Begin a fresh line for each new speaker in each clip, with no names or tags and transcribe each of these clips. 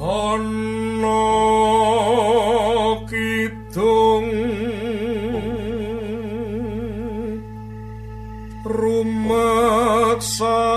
ana kidung rumaksa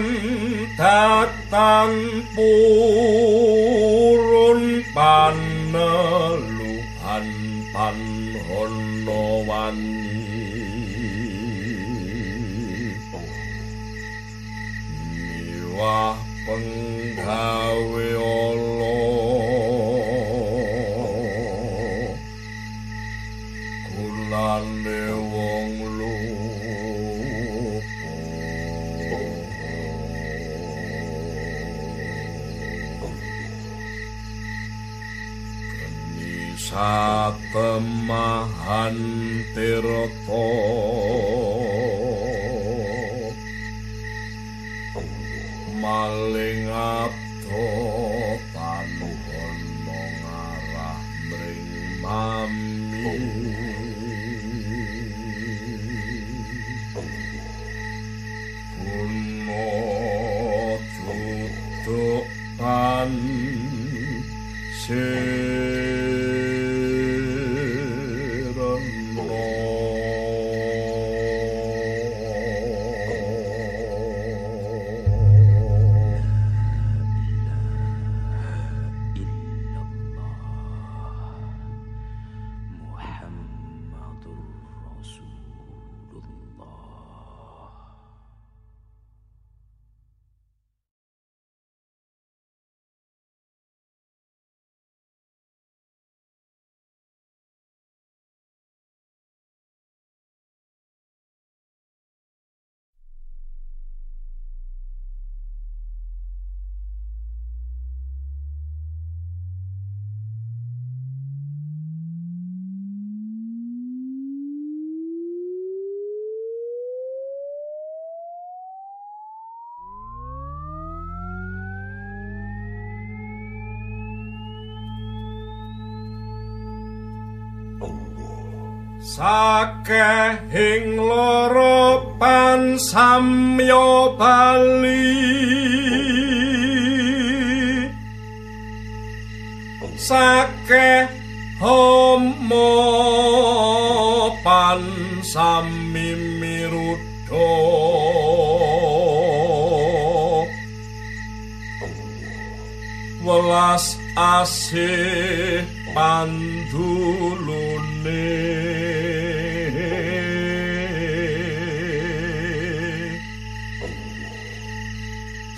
นทัดตันปูรุนปันเนลุพันปันหนโนวันมีวะปังทาเว Satemahan tirta
maling abdo
sakehing loro pan samya bali. Sakeh homo pan sami mirudo. Welas asih pandulune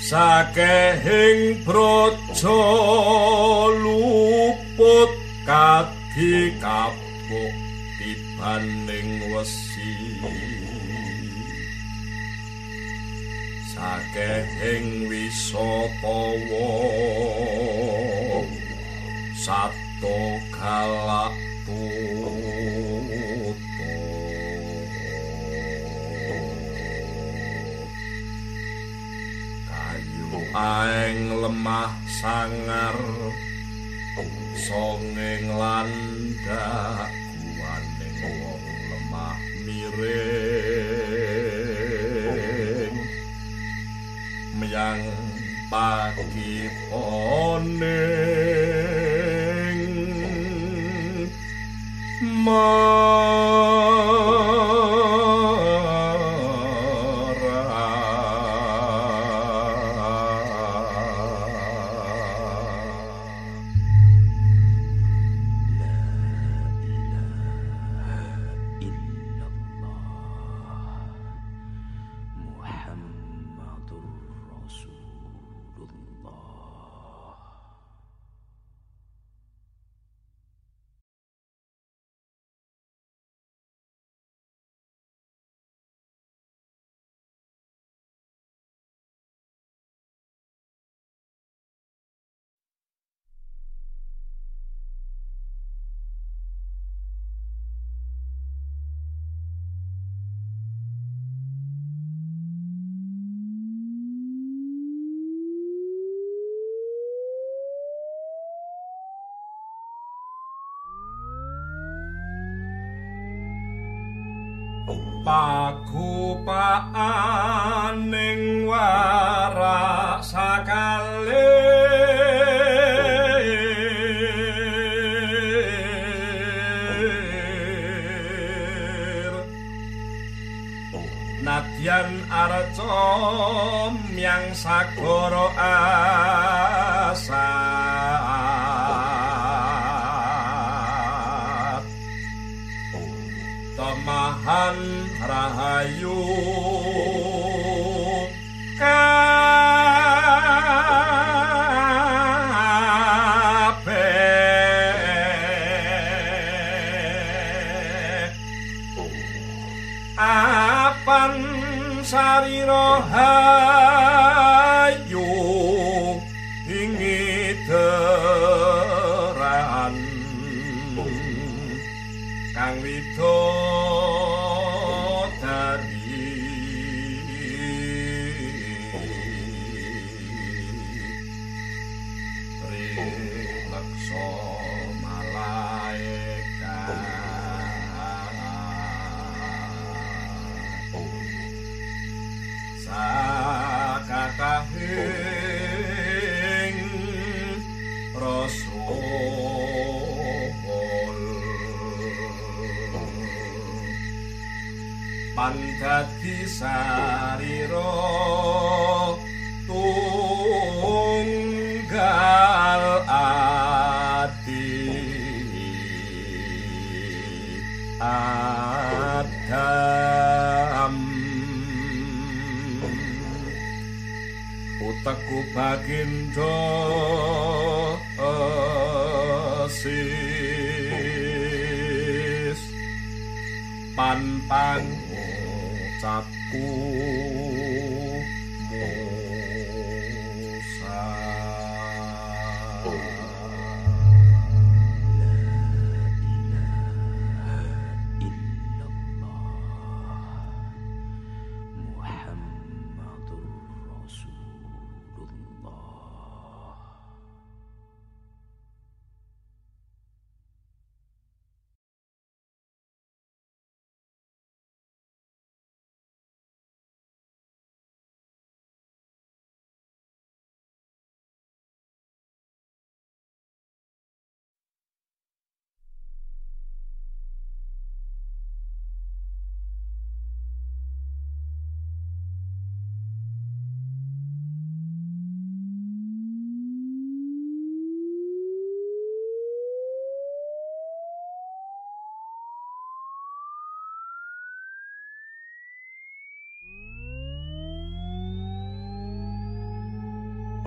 sakehing brojo luput kadi kapuk dibanding wesi. Sakehing wisatawa sato galak aeng lemah sangar songeng landak kuwaning wong lemah miring. Menyang pagi poning marah pagupaaning warak sakale Nadyan arca myang sagara asa rahayu kabeh. Apan sarira pandati sarira tunggal ati. Adam. Uteku bagindo sis pantang ucapku
stop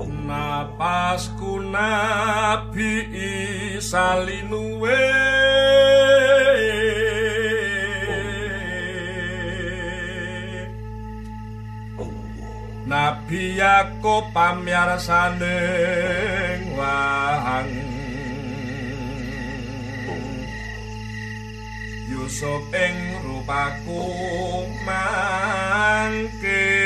napasku nabi Isa linuwe. Nabi Yakub pamyarsaning wahang. Yusuf ing rupaku mangke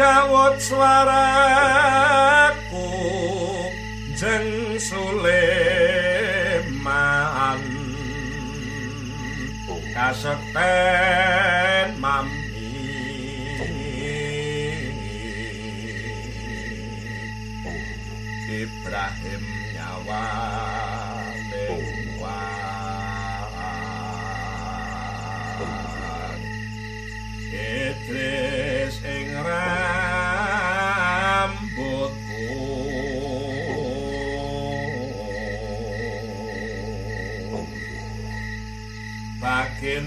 Dawud swaraku jeng Sulaiman kasekten mami Ibrahim nyawa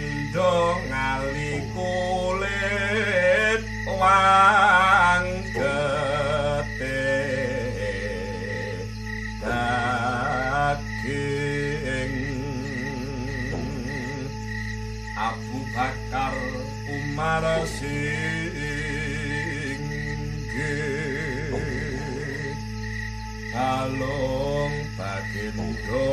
Bagindo ngali kulit wang getih daging. Abu Bakar Umar Singge Kalung Bagindo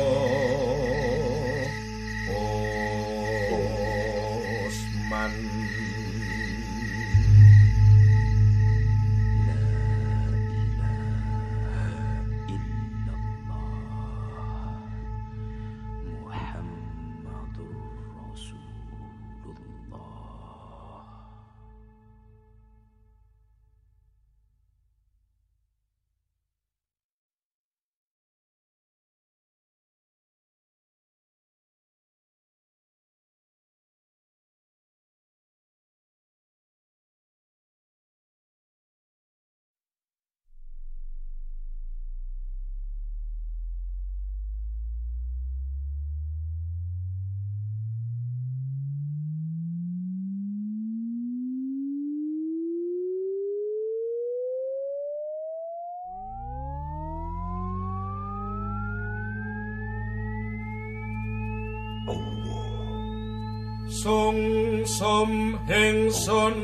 sungsum hingsun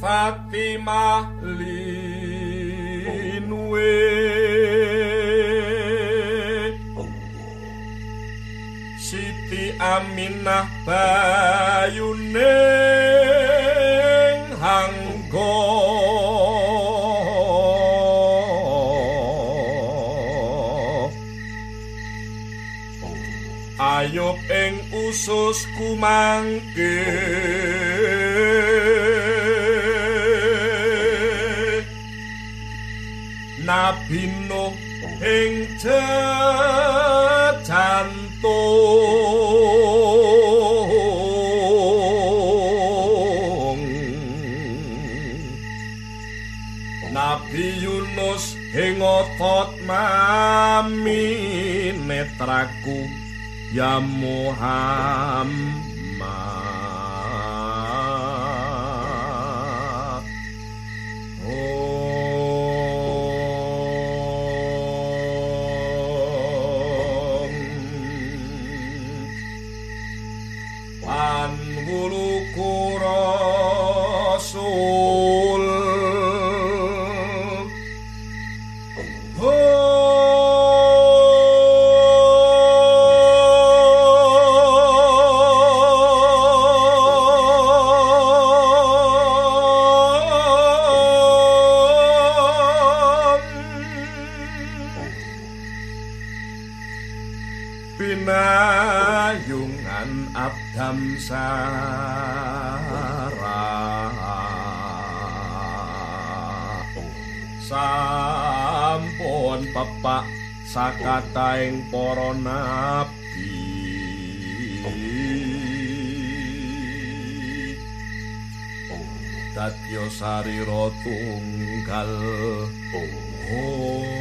Fatimah linwe. Siti Aminah bayune hanggo usus kumangke. Nabi Nuh ing jantung Nabi Yunus ing otot mami netraku ya Muhammad. Om. Panwuluku Pinayungan abdam sarah sampun pepak sakataing para nabi. Dadya sarira tunggal oh